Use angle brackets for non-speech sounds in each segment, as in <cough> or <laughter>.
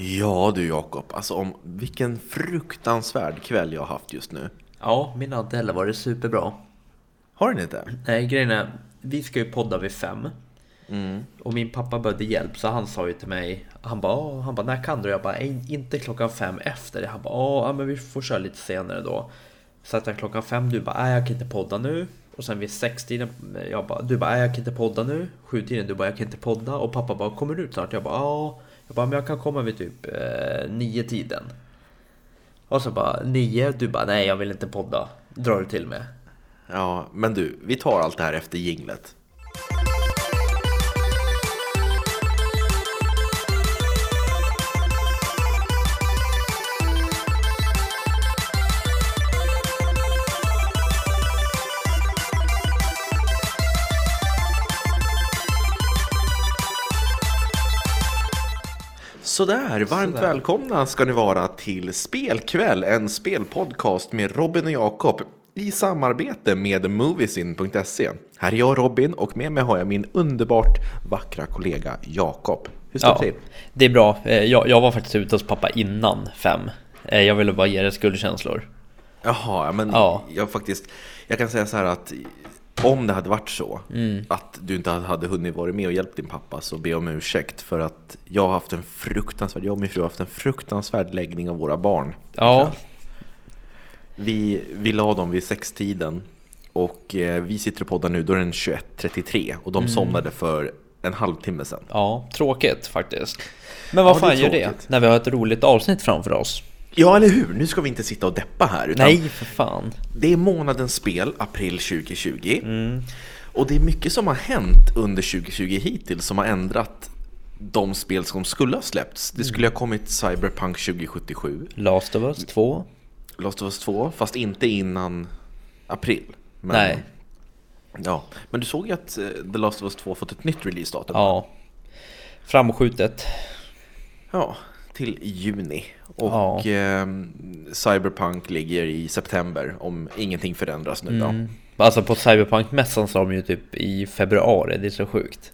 Ja du Jakob, alltså om vilken fruktansvärd kväll jag har haft just nu. Ja, min har inte heller varit superbra. Har den inte? Nej, grejen är, vi ska ju podda vid fem. Och min pappa behövde hjälp så han sa ju till mig Han bara, han bara när kan du? Jag bara, "Nej, inte klockan fem efter Han bara, "Åh, ja men vi får köra lite senare då Så att jag klockan fem, du bara, nej jag kan inte podda nu Och sen vid sextiden, jag bara, du bara, nej jag kan inte podda nu Sjutiden, du bara, jag kan inte podda Och pappa bara, kommer du ut snart? Jag bara, ja jag bara, men jag kan komma vid typ eh, nio tiden Och så bara, nio, du bara, nej jag vill inte podda. Drar du till med. Ja, men du, vi tar allt det här efter jinglet. Sådär, varmt Sådär. välkomna ska ni vara till Spelkväll, en spelpodcast med Robin och Jakob i samarbete med Moviesin.se. Här är jag Robin och med mig har jag min underbart vackra kollega Jakob. Hur står det Ja, till? det är bra. Eh, Jag, jag var faktiskt ute hos pappa innan fem. Eh, Jag ville bara ge dig skuldkänslor. Jaha, ja, men Ja. jag faktiskt, jag kan säga så här att om det hade varit så Mm. att du inte hade hunnit vara med och hjälpt din pappa så be om ursäkt för att jag har haft en fruktansvärd, jag och min fru har haft en fruktansvärd läggning av våra barn. Ja, Vi, vi la dem vid sextiden och eh, vi sitter och poddar nu, då är den 21.33 och Mm. de somnade för en halvtimme sedan. ja, tråkigt faktiskt. Men vad Ja, det fan gör det? När vi har ett roligt avsnitt framför oss. Ja, eller hur? Nu ska vi inte sitta och deppa här. Utan Nej, för fan. Det är månadens spel, april 2020. Mm. Och det är mycket som har hänt under 2020 hittills som har ändrat de spel som skulle ha släppts. Det skulle ha kommit Cyberpunk 2077, Last of Us 2. Last of Us 2, fast inte innan april. Men, Nej. Ja, men du såg ju att eh, The Last of Us 2 fått ett nytt releasedatum. Ja. Framskjutet. Ja, till juni. Och Ja. ehm, Cyberpunk ligger i september om ingenting förändras nu då. Mm. Alltså på Cyberpunk-mässan sa de ju typ i februari, det är så sjukt.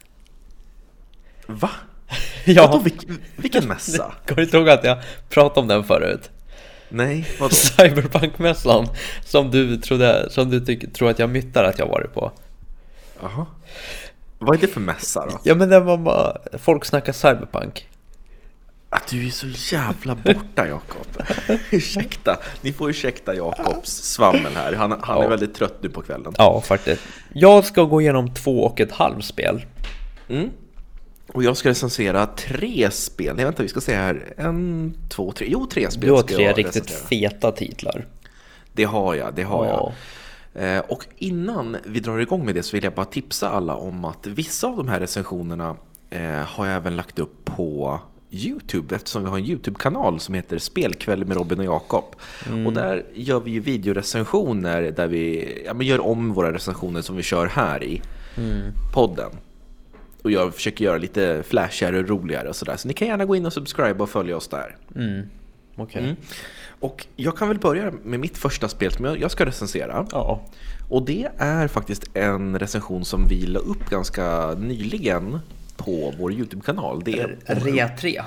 Va? <laughs> Ja. Vadå, vilk, vilken mässa? <laughs> Kommer du inte ihåg att jag pratade om den förut? Nej, <laughs> vadå? Cyberpunk-mässan som du, trodde, som du tyck, tror att jag myttar att jag varit på. Jaha. Vad är det för mässa då? Ja men den var bara, folk snackar cyberpunk. Att du är så jävla borta Jakob. <laughs> ursäkta, ni får ursäkta Jakobs svammel här. Han, han är Ja. väldigt trött nu på kvällen. Ja faktiskt. Jag ska gå igenom två och ett halvt spel. Mm. Och jag ska recensera tre spel. Nej vänta, vi ska se här. En, två, tre. Jo, tre spel Du har tre riktigt recensera. feta titlar. Det har jag, det har Ja. jag. Eh, och innan vi drar igång med det så vill jag bara tipsa alla om att vissa av de här recensionerna eh, har jag även lagt upp på Youtube eftersom vi har en Youtube-kanal som heter Spelkväll med Robin och Jakob. Och där gör vi ju videorecensioner där vi ja, gör om våra recensioner som vi kör här i podden. Och jag försöker göra lite flashigare och roligare och sådär. Så ni kan gärna gå in och subscribe och följa oss där. Mm. Okej. Mm. Och jag kan väl börja med mitt första spel som jag jag ska recensera. Ja. Och det är faktiskt en recension som vi la upp ganska nyligen på vår YouTube-kanal. Det är Rea 3.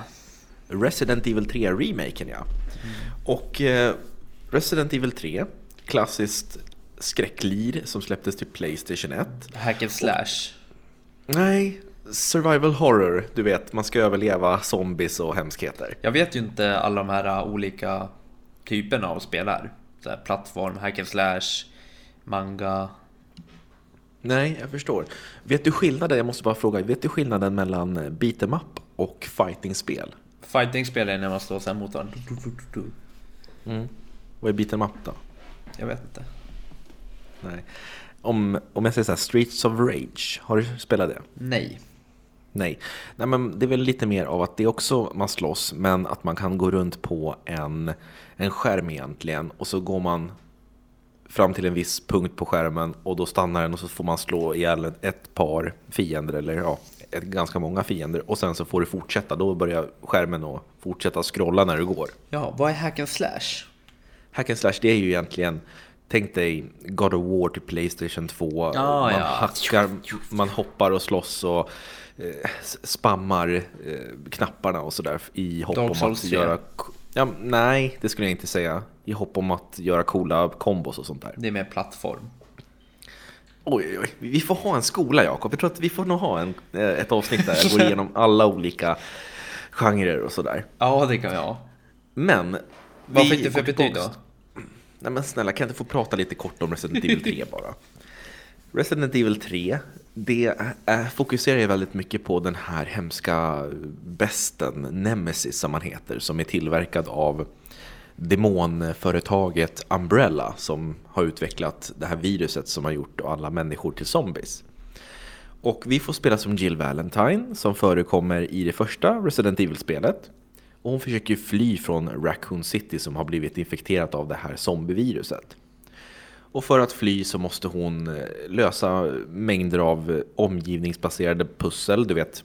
Resident Evil 3-remaken ja. Och eh, Resident Evil 3, klassiskt skräcklir som släpptes till Playstation 1. Hack and slash. Nej, survival horror. Du vet, man ska överleva zombies och hemskheter. Jag vet ju inte alla de här olika typerna av spel är. Så här, plattform, hack and slash, manga. Nej, jag förstår. Vet du skillnaden, jag måste bara fråga, vet du skillnaden mellan beat'em up och fighting-spel? Fighting-spel är när man slår sig mot varandra. Vad är beat'em up då? Jag vet inte. Nej. Om, om jag säger så här, Streets of Rage, har du spelat det? Nej. Nej. Nej, men det är väl lite mer av att det är också man slåss, men att man kan gå runt på en, en skärm egentligen och så går man fram till en viss punkt på skärmen och då stannar den och så får man slå ihjäl ett par fiender eller ja, ett, ganska många fiender och sen så får du fortsätta. Då börjar skärmen att fortsätta scrolla när du går. Ja, vad är hack and slash? Hack and slash det är ju egentligen Tänk dig God of War till Playstation 2 Ah, Man ja. hackar, man hoppar och slåss och eh, spammar eh, knapparna och sådär i hopp Dark om att 3. göra... Ja, nej, det skulle jag inte säga. I hopp om att göra coola kombos och sånt där. Det är mer plattform. Oj, oj, oj. Vi får ha en skola, Jakob. Jag tror att vi får nog ha en, eh, ett avsnitt där jag går igenom <laughs> alla olika genrer och sådär. Ja, det kan vi ha. Men... Vad fick du för betyg då? Nej men snälla, kan jag inte få prata lite kort om Resident <laughs> Evil 3 bara? Resident Evil 3, det fokuserar ju väldigt mycket på den här hemska besten, Nemesis som han heter, som är tillverkad av demonföretaget Umbrella som har utvecklat det här viruset som har gjort alla människor till zombies. Och vi får spela som Jill Valentine som förekommer i det första Resident Evil-spelet. Och hon försöker fly från Raccoon City som har blivit infekterat av det här zombieviruset. Och för att fly så måste hon eh, lösa mängder av eh, omgivningsbaserade pussel. Du vet,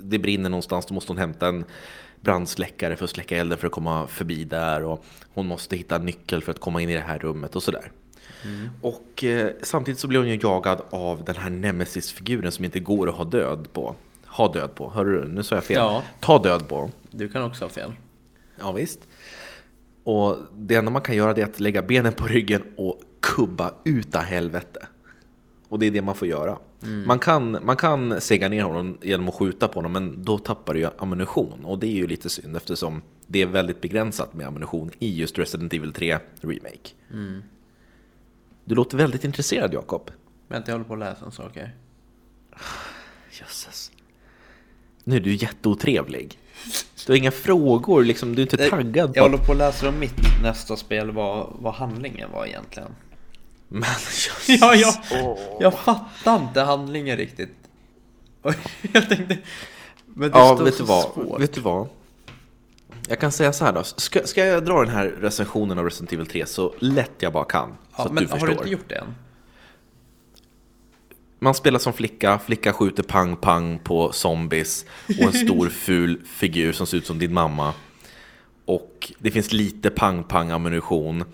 det brinner någonstans, då måste hon hämta en brandsläckare för att släcka elden för att komma förbi där. Och hon måste hitta en nyckel för att komma in i det här rummet och sådär. Och eh, samtidigt så blir hon ju jagad av den här Nemesis-figuren som inte går att ha död på. Ha död på, hör du? Nu sa jag fel. Ja. Ta död på. Du kan också ha fel. Ja, visst. Och det enda man kan göra är att lägga benen på ryggen och kubba uta helvete. Och det är det man får göra. Man, kan, man kan sega ner honom genom att skjuta på honom, men då tappar du ju ammunition. Och det är ju lite synd eftersom det är väldigt begränsat med ammunition i just Resident Evil 3 Remake. Du låter väldigt intresserad, Jakob. Vänta, jag håller på att läsa en sak här. <sighs> Jösses. Nu är du jätteotrevlig. Du har inga frågor, liksom, du är inte taggad på Jag att... håller på att läsa om mitt nästa spel, vad, vad handlingen var egentligen. Men. Ja, jag, jag fattar inte handlingen riktigt. Och <laughs> jag tänkte... Men det Ja, står vet så du, vad? svårt. vet du vad? Jag kan säga så här då. Ska, ska jag dra den här recensionen av Resident Evil 3 så lätt jag bara kan? Ja, så att men du har förstår. du inte gjort det än? Man spelar som flicka, flicka skjuter pang-pang på zombies och en stor <laughs> ful figur som ser ut som din mamma. Och det finns lite pang-pang-ammunition.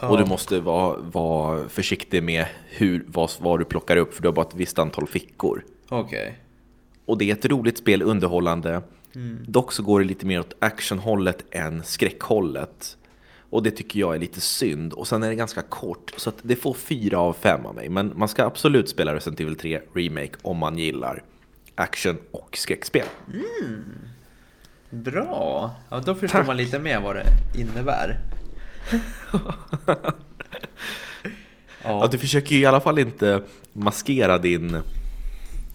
Och du måste vara, vara försiktig med hur, vad, vad du plockar upp för du har bara ett visst antal fickor. Okej. Och det är ett roligt spel, underhållande. Dock så går det lite mer åt actionhållet än skräckhållet. Och det tycker jag är lite synd. Och sen är det ganska kort, så att det får fyra av fem av mig. Men man ska absolut spela Resident Evil 3 Remake om man gillar action och skräckspel. Bra. Ja, då förstår Tack. man lite mer vad det innebär. <laughs> Ja, ja, du försöker ju i alla fall inte maskera din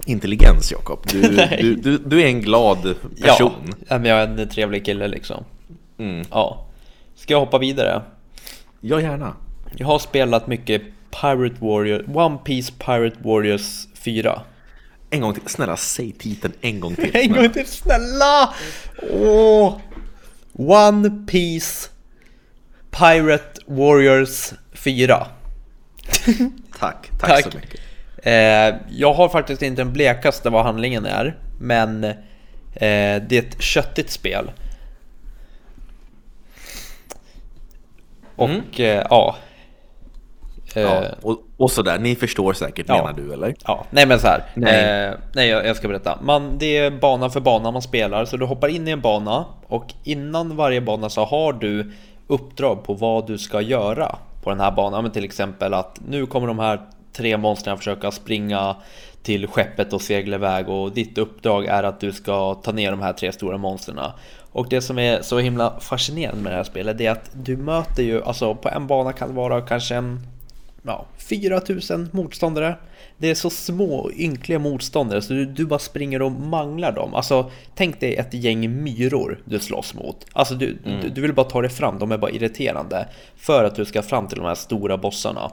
intelligens, Jakob. Du, <laughs> du, du, du är en glad person. ja, men jag är en trevlig kille liksom. Mm. Ja. Ska jag hoppa vidare? Ja, gärna. Jag har spelat mycket Pirate Warrior, One Piece Pirate Warriors 4. En gång till. Snälla, säg titeln en gång till. <laughs> En gång till, snälla! Åh! One Piece Pirate Warriors 4. Tack, <laughs> tack, Tack. så mycket. Eh, jag har faktiskt inte den blekaste vad handlingen är, men eh, det är ett köttigt spel. Och Mm. eh, ja. Eh, Ja, och, och sådär, ni förstår säkert Ja. menar du eller? Ja, nej men så här. Nej. Eh, nej, jag, jag ska berätta. Man, det är bana för bana man spelar, så du hoppar in i en bana och innan varje bana så har du uppdrag på vad du ska göra på den här banan. Men till exempel att nu kommer de här tre monstren försöka springa till skeppet och segla iväg och ditt uppdrag är att du ska ta ner de här tre stora monstren. Och det som är så himla fascinerande med det här spelet är att du möter ju, alltså på en bana kan det vara kanske en ja, 4000 motståndare. Det är så små ynkliga motståndare så du, du bara springer och manglar dem. Alltså tänk dig ett gäng myror du slåss mot. Alltså du, du, du vill bara ta dig fram, de är bara irriterande. För att du ska fram till de här stora bossarna.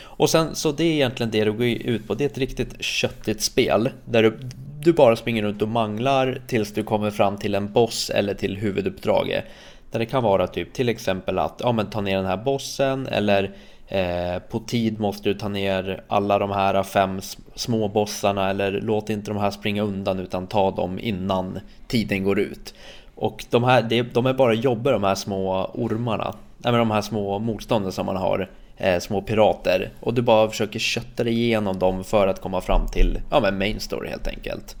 Och sen så det är egentligen det det går ut på. Det är ett riktigt köttigt spel där du, du bara springer runt och manglar tills du kommer fram till en boss eller till huvuduppdraget. Där det kan vara typ till exempel att ja, men ta ner den här bossen eller eh, på tid måste du ta ner alla de här fem små bossarna eller låt inte de här springa undan utan ta dem innan tiden går ut. Och de här, de är bara jobbiga de här små ormarna. Nej men de här små motstånden som man har eh, små pirater och du bara försöker kötta dig igenom dem för att komma fram till ja, men main story helt enkelt.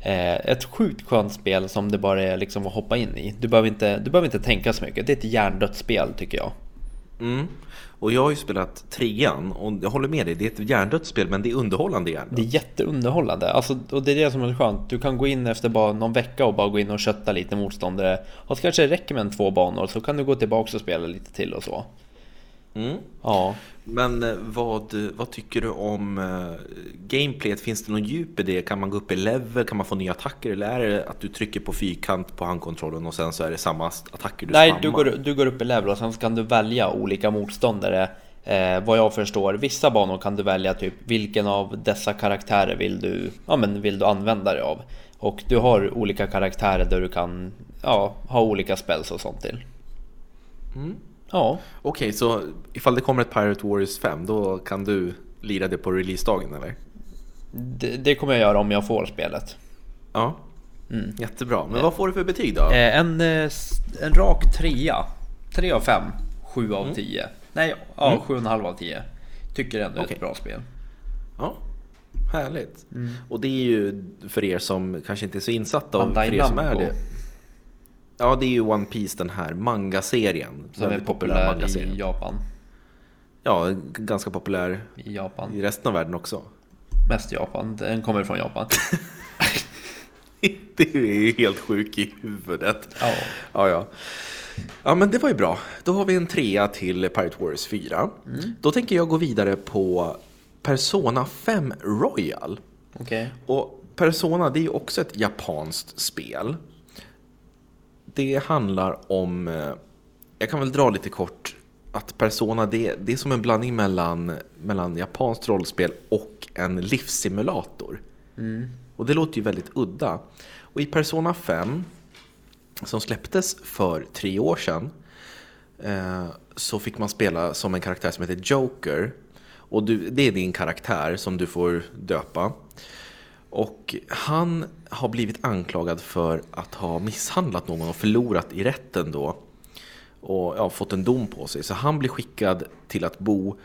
Eh, ett sjukt skönt spel som det bara är liksom att hoppa in i. Du behöver, inte, du behöver inte tänka så mycket. Det är ett hjärndött spel tycker jag. Mm. Och jag har ju spelat trean och jag håller med dig, det är ett hjärndött spel men det är underhållande hjärndött. Det är jätteunderhållande. Alltså, och det är det som är skönt. Du kan gå in efter bara någon vecka och bara gå in och kötta lite motståndare. Och så kanske det räcker med en två banor så kan du gå tillbaka och spela lite till och så. Mm. Ja. Men eh, vad, vad tycker du om uh, gameplayet? Finns det någon djup i det? Kan man gå upp i level? Kan man få nya attacker? Eller är det att du trycker på fyrkant på handkontrollen och sen så är det samma attacker du Nej, spammar? du går, du går upp i level och sen kan du välja olika motståndare. Eh, vad jag förstår, vissa banor kan du välja typ vilken av dessa karaktärer vill du, ja, men vill du använda dig av. Och du har olika karaktärer där du kan ja, ha olika spells och sånt till. Mm. Ja. Okej, så ifall det kommer ett Pirate Warriors 5 då kan du lira det på releasedagen eller? Det, det kommer jag göra om jag får spelet. Ja, mm. jättebra. Men vad får du för betyg då? Eh, en, eh, en rak trea. 3 av 5. 7 av 10. Mm. Nej, ja, mm. 7,5 av 10. Tycker ändå okay. ett bra spel. Ja, härligt. Mm. Och det är ju för er som kanske inte är så insatta och för er som är det. Ja, det är ju One Piece den här manga-serien. Som är populär manga i Japan. Ja, ganska populär i Japan. I resten av världen också. Mest Japan, den kommer från Japan. <laughs> det är ju helt sjuk i huvudet. Ja. ja, ja. Ja, men det var ju bra. Då har vi en trea till Pirate Warriors 4. Mm. Då tänker jag gå vidare på Persona 5 Royal. Okay. Och Persona, det är ju också ett japanskt spel det handlar om, eh, jag kan väl dra lite kort, att Persona det, det är som en blandning mellan, mellan japanskt rollspel och en livssimulator. Mm. Och det låter ju väldigt udda. Och i Persona 5, som släpptes för tre år sedan, eh, så fick man spela som en karaktär som heter Joker. Och du, det är din karaktär som du får döpa. Och han har blivit anklagad för att ha misshandlat någon och förlorat i rätten då. Och ja, fått en dom på sig. Så han blir skickad till att bo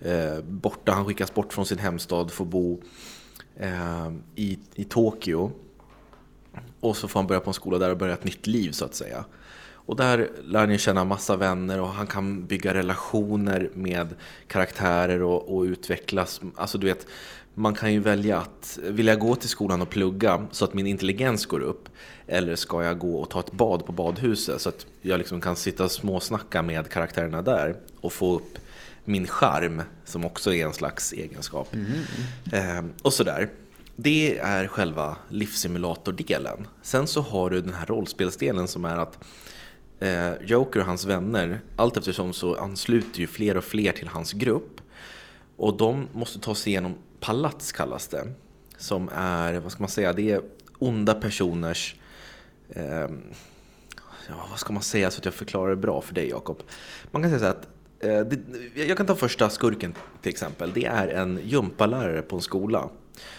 eh, borta. Han skickas bort från sin hemstad, får bo eh, i, i Tokyo. Och så får han börja på en skola där och börja ett nytt liv så att säga. Och där lär han känna massa vänner och han kan bygga relationer med karaktärer och, och utvecklas. Alltså du vet, man kan ju välja att, vill jag gå till skolan och plugga så att min intelligens går upp? Eller ska jag gå och ta ett bad på badhuset så att jag liksom kan sitta och småsnacka med karaktärerna där och få upp min charm som också är en slags egenskap. Mm. Eh, och sådär. Det är själva livssimulator-delen. Sen så har du den här rollspelsdelen som är att eh, Joker och hans vänner, allt eftersom så ansluter ju fler och fler till hans grupp. Och de måste ta sig igenom palats kallas det. Som är, vad ska man säga, det är onda personers eh, ja, vad ska man säga så att jag förklarar det bra för dig Jakob? Man kan säga så att eh, det, jag kan ta första skurken till exempel. Det är en gympalärare på en skola.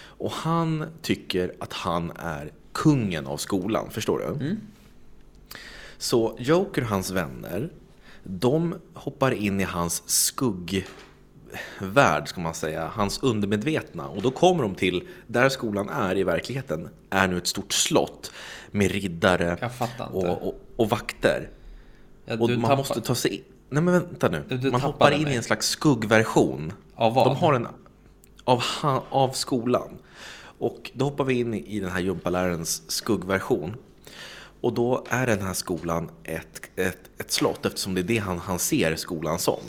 Och han tycker att han är kungen av skolan, förstår du? Mm. Så Joker och hans vänner, de hoppar in i hans skugg värld, ska man säga, hans undermedvetna. Och då kommer de till, där skolan är i verkligheten, är nu ett stort slott med riddare och, och, och, vakter. Ja, och man tappar... måste ta sig in. Nej men vänta nu. Du, du man hoppar in mig. i en slags skuggversion. Av vad? De har en, av, av skolan. Och då hoppar vi in i den här gympalärarens skuggversion. Och då är den här skolan ett, ett, ett slott eftersom det är det han, han ser skolan som.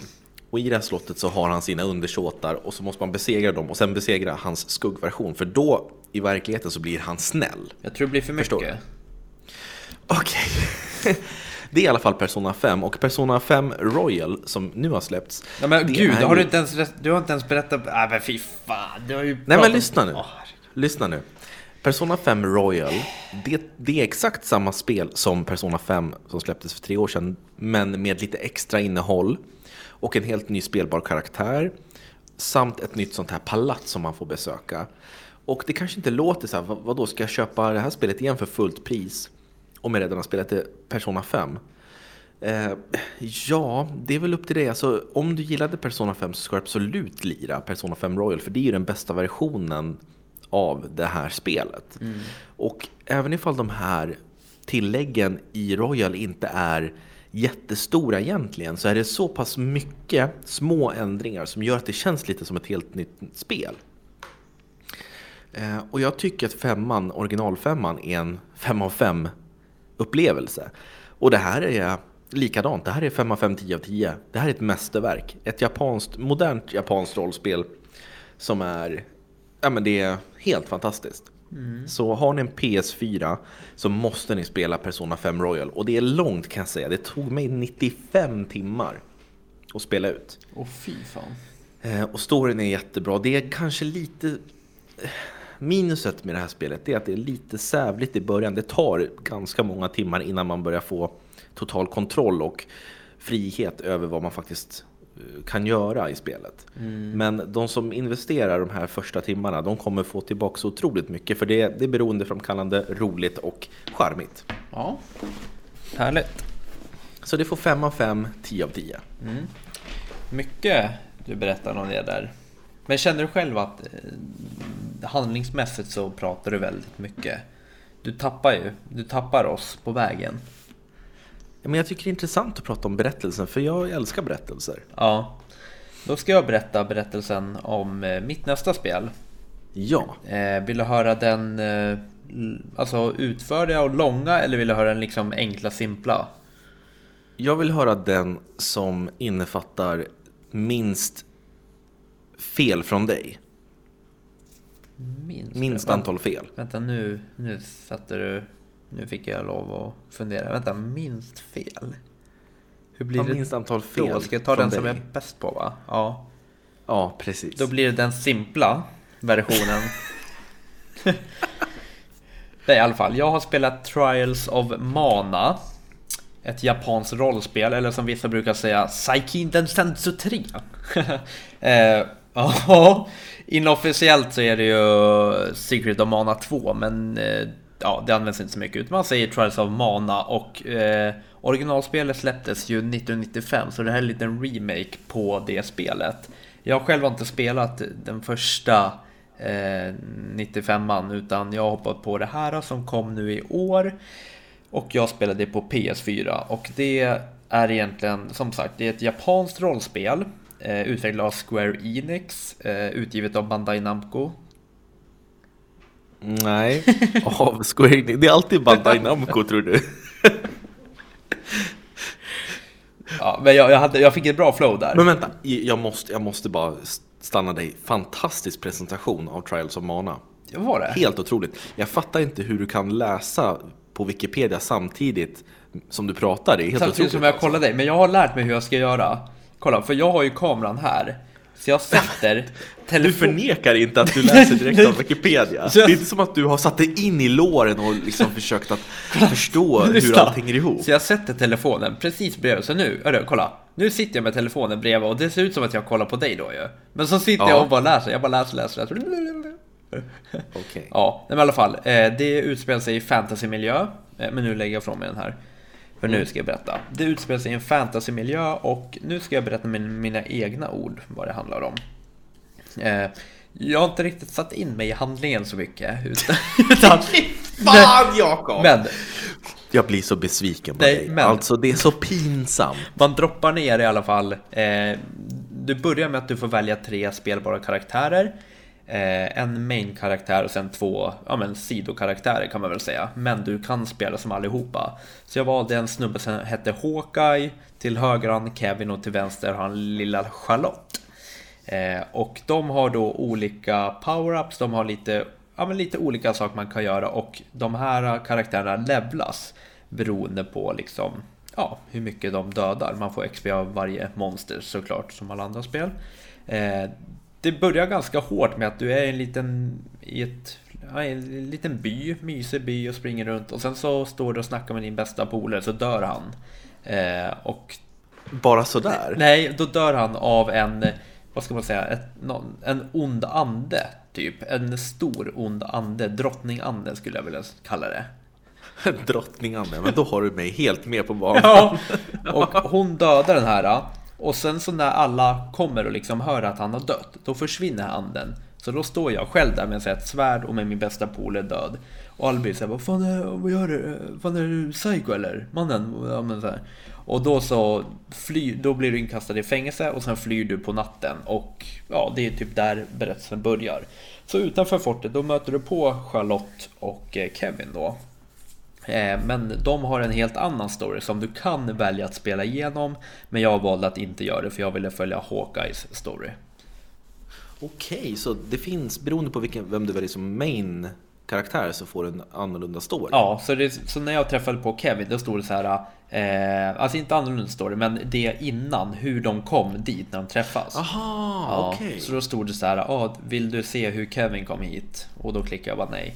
Och i det här slottet så har han sina undersåtar och så måste man besegra dem och sen besegra hans skuggversion. För då i verkligheten så blir han snäll. Jag tror det blir för mycket. Okej. Okay. <laughs> Det är i alla fall Persona 5 och Persona 5 Royal som nu har släppts. Ja, men gud, har du, inte ens, du har inte ens berättat... Nej men fy fan, du har ju Nej men lyssna nu. Oh, lyssna nu. Persona 5 Royal, det, det, är exakt samma spel som Persona 5 som släpptes för tre år sedan, men med lite extra innehåll och en helt ny spelbar karaktär samt ett nytt sånt här palats som man får besöka. Och det kanske inte låter så här, vad, vad då ska jag köpa det här spelet igen för fullt pris? Om jag redan har spelat det Persona 5. Eh, ja, det är väl upp till dig. Alltså, om du gillade Persona 5 så ska du absolut lira Persona 5 Royal, för det är ju den bästa versionen av det här spelet. Mm. Och även ifall de här tilläggen i Royal inte är jättestora egentligen så är det så pass mycket små ändringar som gör att det känns lite som ett helt nytt spel. Eh, och jag tycker att femman, originalfemman är en fem av fem upplevelse. Och det här är likadant, det här är fem av 5, 10 av tio. Det här är ett mästerverk. Ett japanskt, modernt japanskt rollspel som är, ja men det är helt fantastiskt. Mm. Så har ni en PS4 så måste ni spela Persona 5 Royal. Och det är långt kan jag säga. Det tog mig 95 timmar att spela ut. Åh fy fan. Eh, och storyn är jättebra. Det är kanske lite... Eh, minuset med det här spelet är att det är lite sävligt i början. Det tar ganska många timmar innan man börjar få total kontroll och frihet över vad man faktiskt kan göra i spelet. Mm. Men de som investerar de här första timmarna, de kommer få tillbaka så otroligt mycket för det, det är beroendeframkallande, roligt och charmigt. Ja, härligt. Så det får 5 av 5, 10 av 10. Mm. Mycket du berättar om det där. Men känner du själv att eh, handlingsmässigt så pratar du väldigt mycket? Du tappar ju, du tappar oss på vägen. Men jag tycker det är intressant att prata om berättelsen, för jag älskar berättelser. Ja, då ska jag berätta berättelsen om eh, mitt nästa spel. Ja. Eh, vill du höra den alltså utförliga och långa eller vill du höra den liksom enkla, simpla? Jag vill höra den som innefattar minst fel från dig. Minst, minst antal fel. Vänta nu, nu satte du... Nu fick jag lov att fundera. Vänta, minst fel? Hur blir ja, det minst antal fel då? Ska jag ta den dig? som jag är bäst på va? Ja. Ja, precis. Då blir det den simpla versionen. <laughs> Nej, i alla fall. Jag har spelat Trials of Mana. Ett japanskt rollspel, eller som vissa brukar säga, Saikin Densetsu 3. <laughs> eh, <laughs> inofficiellt så är det ju Secret of Mana 2, men eh, ja, det används inte så mycket. Utan man säger Trials of Mana och eh, originalspelet släpptes ju 1995, så det här är en liten remake på det spelet. Jag själv har inte spelat den första eh, 95an, utan jag har hoppat på det här som kom nu i år. Och jag spelade det på PS4 och det är egentligen som sagt, det är ett japanskt rollspel eh, utvecklat av Square Enix, eh, utgivet av Bandai Namco. Nej, av Square Enix. Det är alltid Bandai <laughs> Namco tror du. ja, men jag, jag, hade, jag fick ett bra flow där. Men vänta, jag måste, jag måste bara stanna dig. Fantastisk presentation av Trials of Mana. Ja, var det? Helt otroligt. Jag fattar inte hur du kan läsa på Wikipedia samtidigt som du pratar. Det är helt samtidigt otroligt. som jag kollar dig, men jag har lärt mig hur jag ska göra. Kolla, för jag har ju kameran här. Så jag sätter <laughs> telefon... Du förnekar inte att du läser direkt av Wikipedia. Det är inte som att du har satt dig in i låren och liksom försökt att <laughs> förstå hur allt hänger ihop. Så jag sätter telefonen precis bredvid. Så nu, hörru, kolla. Nu sitter jag med telefonen bredvid och det ser ut som att jag kollar på dig då ju. Men så sitter ja. jag och bara läser. Jag bara läser, läser, läser. Okej. Okay. Ja, men i alla fall. Eh, det utspelar sig i fantasymiljö. Eh, men nu lägger jag från mig den här. För nu ska jag berätta. Det utspelar sig i en fantasymiljö och nu ska jag berätta med mina egna ord vad det handlar om. Eh, jag har inte riktigt satt in mig i handlingen så mycket. <laughs> Utan, utan, Fan Jakob! Men, jag blir så besviken på nej, dig. Men, alltså det är så pinsamt. Man droppar ner i alla fall. Eh, du börjar med att du får välja tre spelbara karaktärer. Eh, en main-karaktär och sen två ja, men, sidokaraktärer kan man väl säga. Men du kan spela som allihopa. Så jag valde en snubbe som hette Hawkeye. Till höger har han Kevin och till vänster har han lilla Charlotte. Eh, och de har då olika power-ups, de har lite, ja, men lite olika saker man kan göra och de här karaktärerna levlas beroende på liksom, ja, hur mycket de dödar. Man får XP av varje monster såklart som alla andra spel. Eh, det börjar ganska hårt med att du är en liten, i ett, en liten by, mysig by och springer runt och sen så står du och snackar med din bästa polare så dör han. Eh, och Bara sådär? Nej, då dör han av en, vad ska man säga, ett, en ond ande typ. En stor ond ande, drottningande skulle jag vilja kalla det. <laughs> Drottning Anne, men då har du mig helt med på banan. Ja, <laughs> och hon dödar den här. Och sen så när alla kommer och liksom hör att han har dött, då försvinner anden. Så då står jag själv där med ett svärd och med min bästa polare död. Och alla blir såhär, vad fan är, vad gör du? Fan är du psycho eller? Mannen? Ja, men så här. Och då så fly, då blir du inkastad i fängelse och sen flyr du på natten. Och ja, det är typ där berättelsen börjar. Så utanför fortet, då möter du på Charlotte och eh, Kevin då. Eh, men de har en helt annan story som du kan välja att spela igenom. Men jag valde att inte göra det för jag ville följa Hawkeyes story. Okej, så det finns, beroende på vilken, vem du väljer som main karaktär så får du en annorlunda story? Ja, så, det, så när jag träffade på Kevin då stod det så här eh, Alltså inte annorlunda story, men det innan hur de kom dit när de träffas. Aha, ja, okej. Okay. Så då stod det så här, ah, vill du se hur Kevin kom hit? Och då klickade jag bara nej.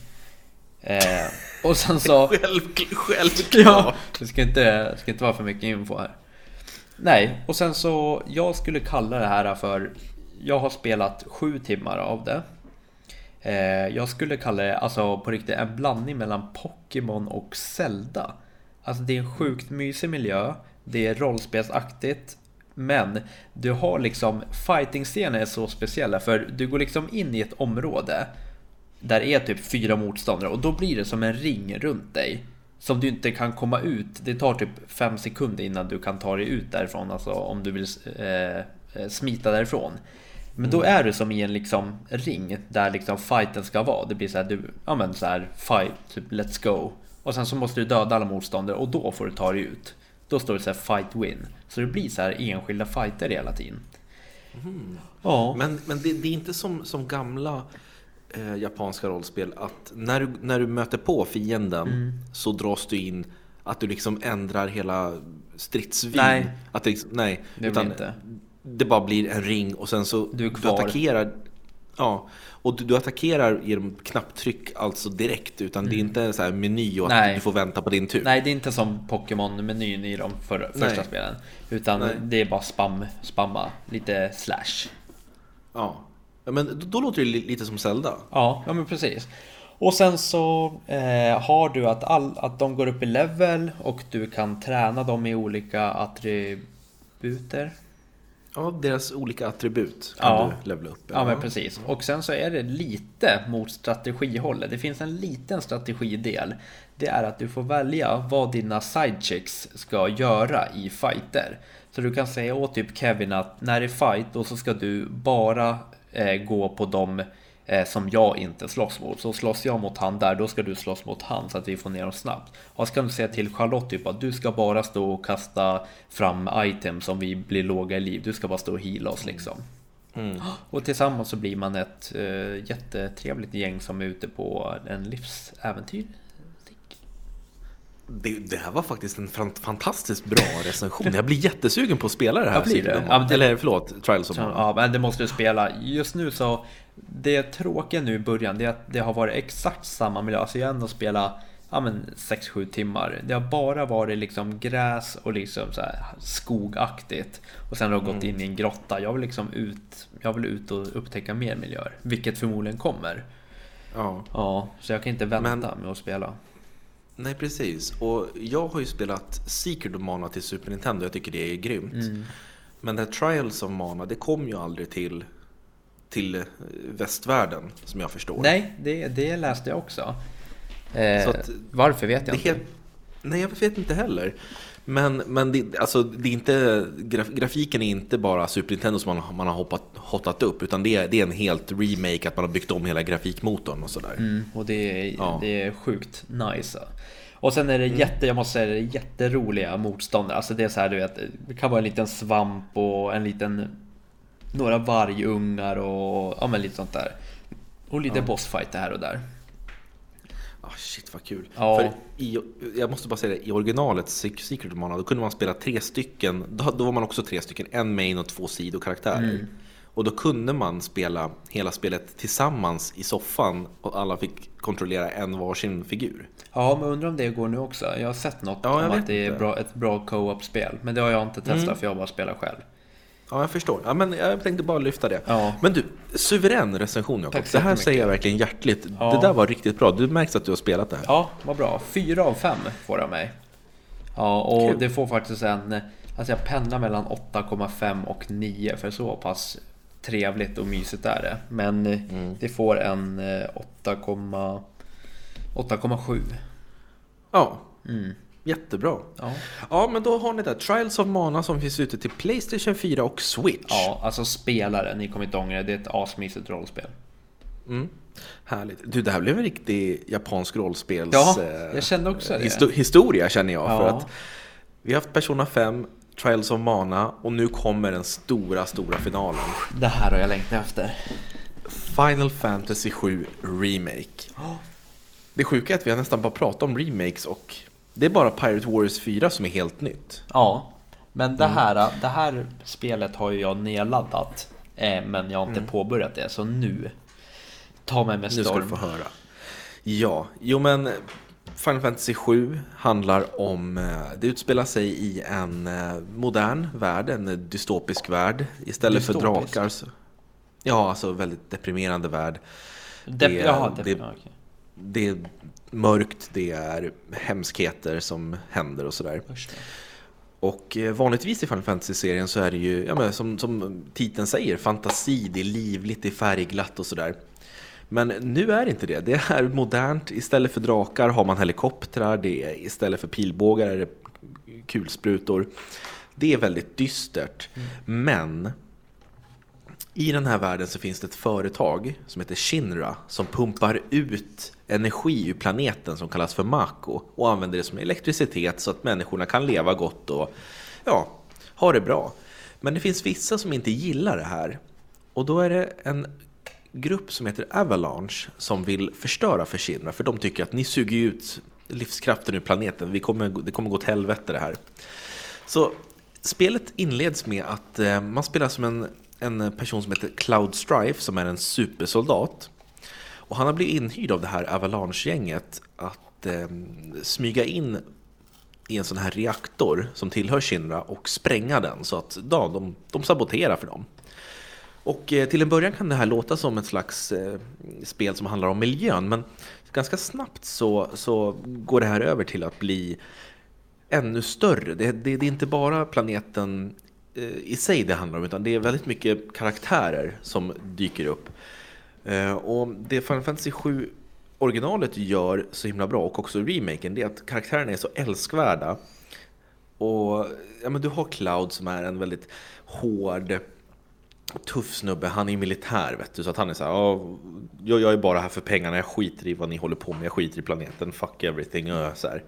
Eh, och sen <laughs> så... Själv, självklart! Ja, det ska inte, ska inte vara för mycket info här. Nej, och sen så, jag skulle kalla det här för jag har spelat sju timmar av det. Eh, jag skulle kalla det alltså på riktigt en blandning mellan Pokémon och Zelda. Alltså det är en sjukt mysig miljö. Det är rollspelsaktigt. Men du har liksom fighting-scener är så speciella för du går liksom in i ett område där är typ fyra motståndare och då blir det som en ring runt dig. Som du inte kan komma ut. Det tar typ fem sekunder innan du kan ta dig ut därifrån. Alltså om du vill eh, smita därifrån. Men då är du som i en liksom ring där liksom fighten ska vara. Det blir så här, du, ja men så här, fight, typ let's go. Och sen så måste du döda alla motståndare och då får du ta dig ut. Då står det så här fight win. Så det blir så här enskilda fighter hela tiden. Mm. Ja. Men, men det, det, är inte som, som gamla eh, japanska rollspel att när du, när du möter på fienden mm. så dras du in att du liksom ändrar hela stridsvin. Nej, att det, nej det utan inte det bara blir en ring och sen så du, du attackerar Ja, och du, du, attackerar genom knapptryck alltså direkt utan mm. det är mm. inte så här meny och att Nej. du får vänta på din tur. Nej, det är inte som Pokémon-menyn i de för, första Nej. spelen. Utan Nej. det är bara spam, spamma, lite slash. Ja, men då, låter det lite som Zelda. Ja, ja men precis. Och sen så eh, har du att, all, att de går upp i level och du kan träna dem i olika attributer. Ja, deras olika attribut kan ja. du levla upp. Ja. ja, men precis. Och sen så är det lite mot strategihållet. Det finns en liten strategidel. Det är att du får välja vad dina sidechicks ska göra i fighter. Så du kan säga åt typ Kevin att när det är fight då så ska du bara gå på de eh, som jag inte slåss mot. Så slåss jag mot han där, då ska du slåss mot han så att vi får ner dem snabbt. Och så kan du säga till Charlotte typ att du ska bara stå och kasta fram items om vi blir låga i liv. Du ska bara stå och heala oss liksom. Mm. Och tillsammans så blir man ett uh, jättetrevligt gäng som är ute på en livsäventyr. Det, det, här var faktiskt en fantastiskt bra recension. Jag blir jättesugen på att spela det här. Ja, blir det? Ja, det... Eller förlåt, Trials of Mana. Ja, men det måste du spela. Just nu så, det tråkiga nu i början, det är att det har varit exakt samma miljö. Alltså jag har ändå spelat ja, 6-7 timmar. Det har bara varit liksom gräs och liksom så skogaktigt. Och sen har jag gått mm. in i en grotta. Jag vill liksom ut, jag vill ut och upptäcka mer miljöer. Vilket förmodligen kommer. Ja. Ja, så jag kan inte vänta men... med att spela. Nej precis, och jag har ju spelat Secret of Mana till Super Nintendo, jag tycker det är grymt. Mm. Men det här Trials of Mana, det kom ju aldrig till, till eh, västvärlden som jag förstår. Nej, det, det läste jag också. Eh, att, varför vet jag inte. Helt, nej, jag vet inte heller. Men, men det, alltså, det är inte, graf, grafiken är inte bara Super Nintendo som man, man har hoppat, hotat upp utan det är, det är en helt remake, att man har byggt om hela grafikmotorn och sådär. Mm, och det är, ja. det är sjukt nice. Och sen är det mm. jätte, jag måste säga det, jätteroliga motståndare. Alltså det är så här, du vet, det kan vara en liten svamp och en liten några vargungar och ja, men lite sånt där. Och lite ja. bossfighter här och där. Oh, shit vad kul. Ja. För i, jag måste bara säga det, i originalet Secret Mana då kunde man spela tre stycken, då, då var man också tre stycken, en main och två sidokaraktärer. Mm. Och då kunde man spela hela spelet tillsammans i soffan och alla fick kontrollera en varsin figur. Ja, men undrar om det går nu också. Jag har sett något ja, om att det är bra, ett bra co-op-spel. Men det har jag inte testat mm. för jag bara spelat själv. Ja, jag förstår. Ja, men jag tänkte bara lyfta det. Ja. Men du, suverän recension Jakob. Det här säger jag verkligen hjärtligt. Ja. Det där var riktigt bra. Du märks att du har spelat det här. Ja, vad bra. Fyra av fem får av mig. Ja, och Kul. det får faktiskt en... Alltså jag pendlar mellan 8,5 och 9 för så pass trevligt och mysigt är det. Men Mm. det får en eh, 8,- 8,7. Ja, Mm. Jättebra. Ja. Ja, men då har ni där Trials of Mana som finns ute till Playstation 4 och Switch. ja, alltså spelare, ni kommer inte ångra det. Det är ett asmysigt rollspel. Mm. Härligt. Du, det här blev en riktig japansk rollspels... Ja, eh, jag kände också det. histo- historia känner jag. För Ja. att vi har haft Persona 5, Trials of Mana och nu kommer den stora, stora finalen. Det här har jag längtat efter. Final Fantasy 7 Remake. Det sjuka är att vi har nästan bara pratat om remakes och det är bara Pirate Warriors 4 som är helt nytt. Ja, men det Mm. här, det här spelet har ju jag nedladdat. eh, Men jag har inte Mm. påbörjat det, så nu. Ta mig med Nu ska du storm. få höra. Ja, jo men Final Fantasy 7 handlar om, eh, det utspelar sig i en eh, modern värld, en dystopisk värld. Istället för Dystopisk? drakar så, Ja, alltså väldigt deprimerande värld. Dep- Det- Jaha, det- ja, okej. Det är mörkt, det är hemskheter som händer och sådär. Och eh, vanligtvis i Final Fantasy-serien så är det ju, ja, men som, som titeln säger, fantasi, det är livligt, det är färgglatt och sådär. Men nu är det inte det. Det är modernt. Istället för drakar har man helikoptrar, det är, istället för pilbågar är det kulsprutor. Det är väldigt dystert. Men i den här världen så finns det ett företag som heter Shinra som pumpar ut energi ur planeten som kallas för Mako och använder det som elektricitet så att människorna kan leva gott och ja, ha det bra. Men det finns vissa som inte gillar det här och då är det en grupp som heter Avalanche som vill förstöra för Shinra för de tycker att ni suger ut livskraften ur planeten, Vi kommer, det kommer gå åt helvete det här. Så spelet inleds med att eh, man spelar som en, en person som heter Cloud Strife som är en supersoldat. Och han har blivit inhyrd av det här Avalanche-gänget att eh, smyga in i en sån här reaktor som tillhör Shinra och spränga den så att ja, de, de saboterar för dem. Och eh, till en början kan det här låta som ett slags eh, spel som handlar om miljön men ganska snabbt så, så går det här över till att bli ännu större. Det, det, det är inte bara planeten eh, i sig det handlar om utan det är väldigt mycket karaktärer som dyker upp. Eh, och det Final Fantasy 7 originalet gör så himla bra och också remaken det är att karaktärerna är så älskvärda. Och ja, men du har Cloud som är en väldigt hård tuff snubbe, han är militär vet du, så att han är så här, "Ja, jag, jag är bara här för pengarna, jag skiter i vad ni håller på med, jag skiter i planeten, fuck everything, så här.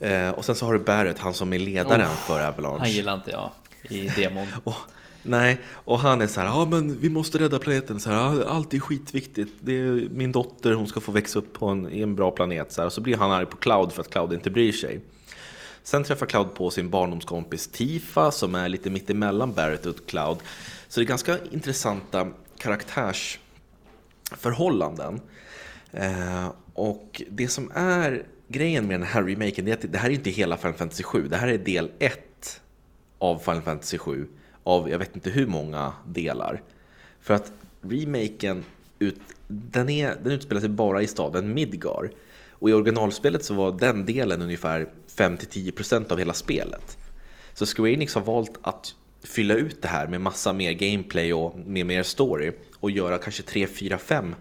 Eh, och sen så har du Barrett, han som är ledaren Oh, för Avalanche. Han gillar inte jag i demon. <laughs> Och, nej, och han är så här, ja men vi måste rädda planeten, så här, "Ja, allt är skitviktigt. Det är min dotter, hon ska få växa upp på en, i en bra planet. Så här, och så blir han arg på Cloud för att Cloud inte bryr sig. Sen träffar Cloud på sin barndomskompis Tifa som är lite mittemellan Barrett och Cloud. Så det är ganska intressanta karaktärsförhållanden. Eh, och det som är grejen med den här remaken är att det här är inte hela Final Fantasy 7. Det här är del 1 av Final Fantasy 7 av jag vet inte hur många delar. För att remaken ut, den, är, den utspelar sig bara i staden Midgar. Och i originalspelet så var den delen ungefär 5-10% av hela spelet. Så Square Enix har valt att fylla ut det här med massa mer gameplay och med mer story och göra kanske 3, 4, 5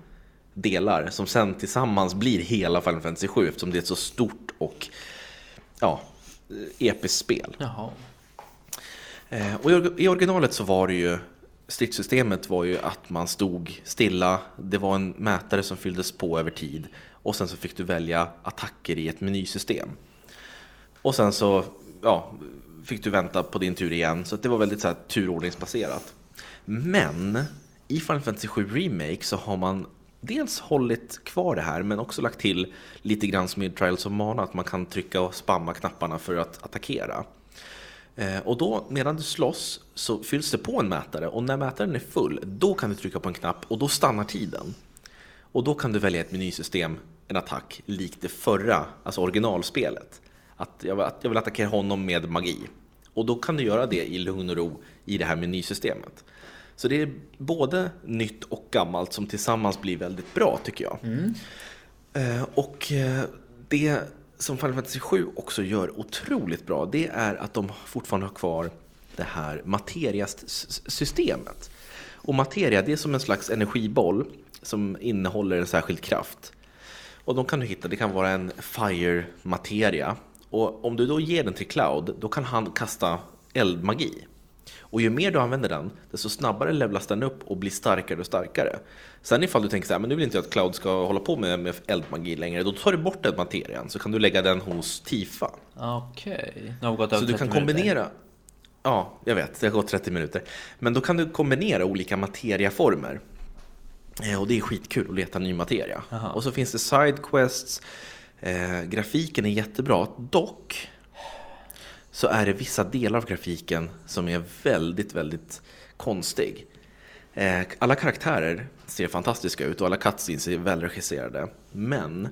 delar som sen tillsammans blir hela Final Fantasy 7 eftersom det är ett så stort och ja, eh, episkt spel. Jaha. Eh, Och i i originalet så var det ju stridssystemet var ju att man stod stilla, det var en mätare som fylldes på över tid och sen så fick du välja attacker i ett menysystem. Och sen så ja, fick du vänta på din tur igen, så att det var väldigt så här, turordningsbaserat. Men i Final Fantasy 7 Remake så har man dels hållit kvar det här men också lagt till lite grann som i Trials of Mana att man kan trycka och spamma knapparna för att attackera. Eh, Och då, medan du slåss, så fylls det på en mätare och när mätaren är full, då kan du trycka på en knapp och då stannar tiden. Och då kan du välja ett menysystem, en attack, likt det förra, alltså originalspelet. Att jag, vill- attackera honom med magi. Och då kan du göra det i lugn och ro i det här menysystemet. Så det är både nytt och gammalt som tillsammans blir väldigt bra tycker jag. Eh, Och eh, det som Final Fantasy 7 också gör otroligt bra, det är att de fortfarande har kvar det här materiasystemet. Och materia, det är som en slags energiboll som innehåller en särskild kraft. Och de kan du hitta, det kan vara en fire materia. Och om du då ger den till Cloud, då kan han kasta eldmagi. Och ju mer du använder den, desto snabbare levlas den upp och blir starkare och starkare. Sen ifall du tänker så här, men nu vill inte jag att Cloud ska hålla på med, med eldmagi längre, då tar du bort den materian så kan du lägga den hos Tifa. Okej, nu har vi gått Så du kan 30 minuter. kombinera, ja jag vet, det har gått 30 minuter. Men då kan du kombinera olika materiaformer. Eh, Och det är skitkul att leta ny materia. Aha. Och så finns det sidequests, eh, grafiken är jättebra. Dock så är det vissa delar av grafiken som är väldigt, väldigt konstig. Eh, Alla karaktärer ser fantastiska ut och alla cutscenes är välregisserade. Men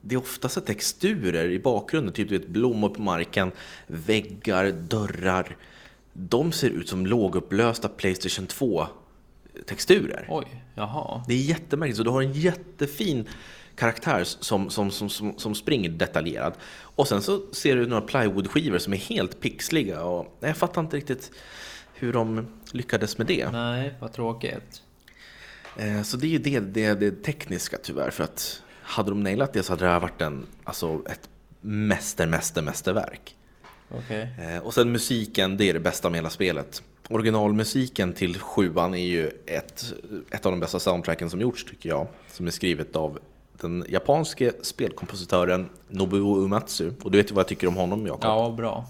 det är oftast texturer i bakgrunden, typ vet, blommor på marken, väggar, dörrar. De ser ut som lågupplösta Playstation 2-texturer. Oj, jaha. Det är jättemärkligt. Så du har en jättefin karaktär som, som, som, som, som springer detaljerad. Och sen så ser du några plywoodskivor som är helt pixliga. Och jag fattar inte riktigt hur de lyckades med det. Nej, vad tråkigt. Eh, Så det är ju det, det, det tekniska tyvärr. För att hade de nailat det så hade det här varit en, alltså ett mäster, mäster, mästerverk. Okej. Eh, Och sen musiken, det är det bästa med hela spelet. Originalmusiken till sjuan är ju ett, ett av de bästa soundtracken som gjorts tycker jag. Som är skrivet av den japanske spelkompositören Nobuo Uematsu. Och du vet ju vad jag tycker om honom Jakob. Ja, bra.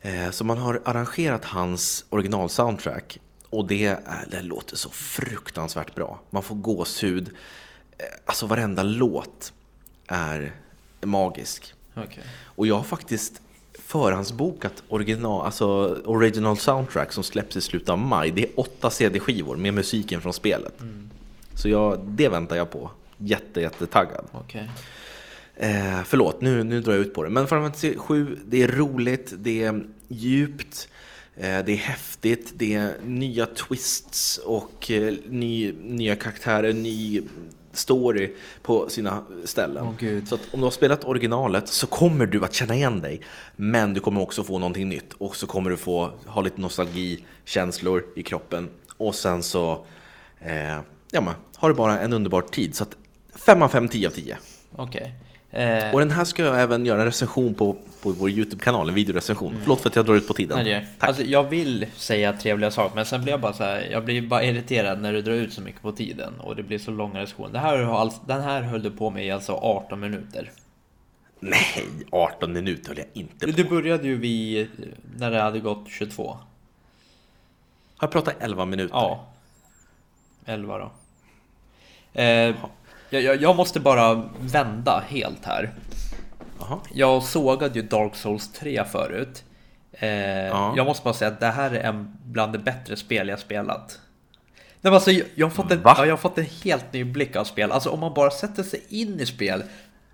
Eh, Så man har arrangerat hans original-soundtrack och det, det låter så fruktansvärt bra. Man får gåshud. Eh, Alltså varenda låt är magisk. Okej. Och jag har faktiskt förhandsbokat original, alltså original soundtrack som släpps i slutet av maj. Det är åtta CD-skivor med musiken från spelet. Så jag, det väntar jag på. Jätte, jättetaggad. Okej. Eh, förlåt, nu, nu drar jag ut på det. Men Final Fantasy 7, det är roligt, det är djupt, eh, det är häftigt, det är nya twists och eh, ny, nya karaktärer, ny story på sina ställen. Gud. så att om du har spelat originalet så kommer du att känna igen dig. Men du kommer också få någonting nytt och så kommer du få ha lite nostalgikänslor i kroppen. Och sen så eh, ja, men, har du bara en underbar tid. Så att 5 av 5, 10 av 10. Okej. Eh, Och den här ska jag även göra en recension på, på vår YouTube-kanal, en videorecension. Förlåt för att jag drar ut på tiden. nej, Tack. Alltså, jag vill säga trevliga saker, men sen blir jag bara så här, jag blir bara irriterad när du drar ut så mycket på tiden och det blir så långa diskussioner. Det här har alltså, den här höll du på med i alltså 18 minuter. Nej, 18 minuter höll jag inte på. Du började ju vid när det hade gått 22. Har jag pratat 11 minuter? Ja. 11 då. Eh, jag, jag, måste bara vända helt här. Jaha. Jag sågade ju Dark Souls 3 förut. Eh, Ja. Jag måste bara säga att det här är en bland de bättre spel jag spelat. Nej, men alltså, jag, jag, har fått en, ja, jag har fått en helt ny blick av spel. Alltså om man bara sätter sig in i spel,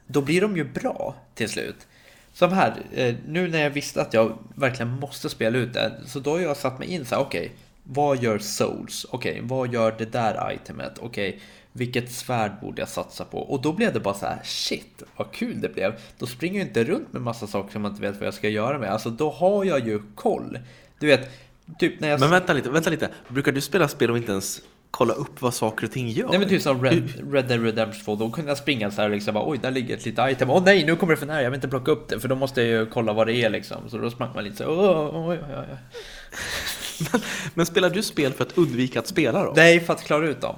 då blir de ju bra till slut. Som här, eh, nu när jag visste att jag verkligen måste spela ut det, så då har jag satt mig in så här, okej, vad gör Souls? Okej, vad gör det där itemet? Okej, vilket svärd borde jag satsa på? Och då blev det bara så här, shit, vad kul det blev. Då springer jag inte runt med massa saker som jag inte vet vad jag ska göra med. Alltså då har jag ju koll. Du vet, typ när jag... Men vänta lite, vänta lite. Brukar du spela spel och inte ens kolla upp vad saker och ting gör? Nej men typ som Red, Red Dead Redemption 2, då kunde jag springa så här och liksom bara, oj där ligger ett litet item, åh nej nu kommer det för nära, jag vill inte plocka upp det för då måste jag ju kolla vad det är liksom. Så då sprang man lite så åh, oj, oj, oj. <laughs> Men spelar du spel för att undvika att spela då? Nej, för att klara ut dem.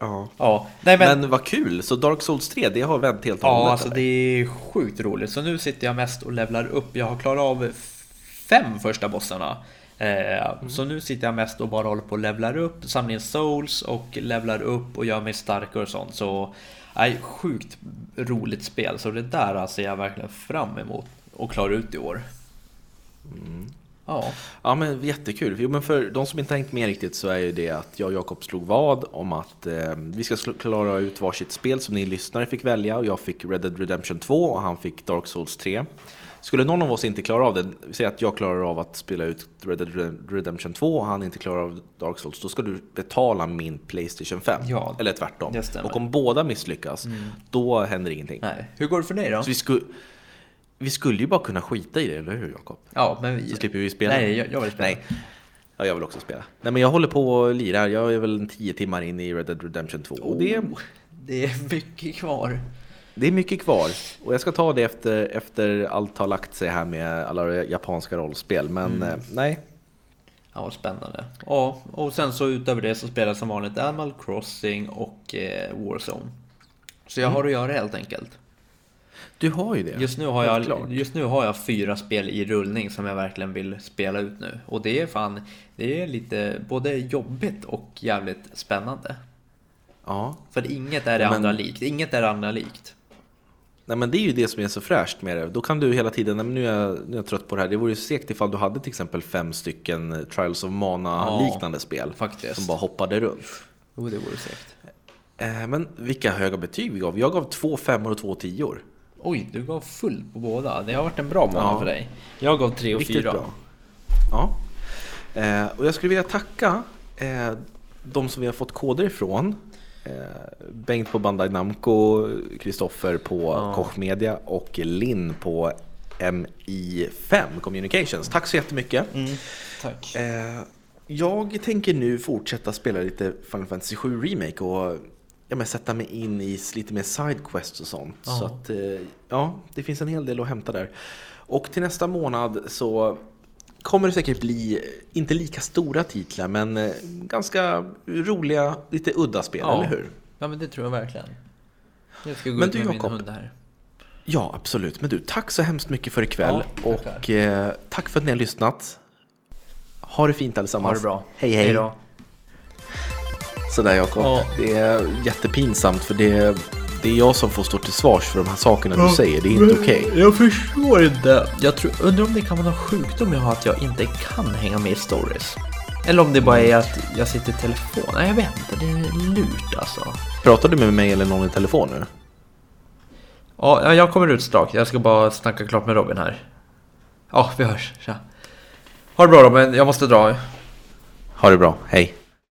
Ja. Ja, nej men, Men, vad kul, så Dark Souls 3, det har vänt helt och ja hållet, alltså eller? det är sjukt roligt. Så nu sitter jag mest och levlar upp, jag har klarat av fem första bossarna. Eh, Så nu sitter jag mest och bara håller på och levlar upp, samlar in souls och levlar upp och gör mig starkare och sånt. Så nej, sjukt roligt spel. Så det där ser jag verkligen fram emot och klara ut i år. Ja. Ja men jättekul. Jo, men för de som inte hängt med riktigt så är ju det att jag och Jakob slog vad om att eh, vi ska klara ut varsitt spel som ni lyssnare fick välja och jag fick Red Dead Redemption 2 och han fick Dark Souls 3. Skulle någon av oss inte klara av det, säg att jag klarar av att spela ut Red Dead Redemption 2 och han inte klarar av Dark Souls, då ska du betala min Playstation 5. Ja, Eller tvärtom. Mm. Och om båda misslyckas, då händer ingenting. Nej. Hur går det för dig då? Vi, skulle, ju bara kunna skita i det, eller hur Jakob? Ja, men vi... Så slipper vi spela. Nej, jag, jag vill spela. Nej. Ja, jag vill också spela. Nej, men jag håller på och lirar. Jag är väl en 10 timmar in i Red Dead Redemption 2. Och det, Oh, det är mycket kvar. det är mycket kvar. Och jag ska ta det efter, efter allt har lagt sig här med alla japanska rollspel. Men Mm. eh, nej, Ja, vad spännande. Ja, och sen så utöver det så spelar jag som vanligt Animal Crossing och eh, Warzone. Så jag har att göra helt enkelt. Du har ju det. Just nu, har jag, klart. just nu har jag fyra spel i rullning som jag verkligen vill spela ut nu. Och det är fan, det är lite både jobbigt och jävligt spännande. Ja. För inget är det Men- andra likt. Inget är det andra likt. Nej, men det är ju det som är så fräscht med det. Då kan du hela tiden, nej, men nu är, jag, nu är jag trött på det här. Det vore ju segt ifall du hade till exempel fem stycken eh, Trials of Mana-liknande spel. faktiskt. Som bara hoppade runt. Jo, det vore säkert. Eh, men vilka höga betyg vi gav. Jag gav två femmor och två tior. Oj, du gav full på båda. Det har varit en bra månad Ja. för dig. Jag gav tre och Riktigt fyra. bra. Ja. Eh, och jag skulle vilja tacka eh, de som vi har fått koder ifrån. Eh, Bengt på Bandai Namco, Kristoffer på Ja. Koch Media och Linn på MI5 Communications. Tack så jättemycket. Mm, tack. Eh, jag tänker nu fortsätta spela lite Final Fantasy 7 Remake och ja, men sätta mig in i lite mer sidequests och sånt. Ja. Så att, eh, ja, det finns en hel del att hämta där. Och till nästa månad så kommer det säkert bli, inte lika stora titlar, men eh, ganska roliga, lite udda spel, Ja. eller hur? Ja, men det tror jag verkligen. Jag ska gå Men ut du, med min hund här. Ja, absolut. Men du, tack så hemskt mycket för ikväll. Ja, och eh, tack för att ni har lyssnat. Ha det fint allesammans. Ha det bra. Hej, hej. då. Sådär Jakob, Ja. det är jättepinsamt för det, det är jag som får stå till svars för de här sakerna du säger. Det är inte okej. Jag förstår inte. Jag tror, undrar om det kan vara någon sjukdom jag har att jag inte kan hänga med i stories. Eller om det bara är att jag sitter i telefon. Nej, jag vet inte. Det är lurt alltså. Pratar du med mig eller någon i telefon nu? Ja, ja, jag kommer ut strax. Jag ska bara snacka klart med Robin här. Ja, vi hörs. Tja. Ha det bra Robin. Jag måste dra. Ha det bra, hej.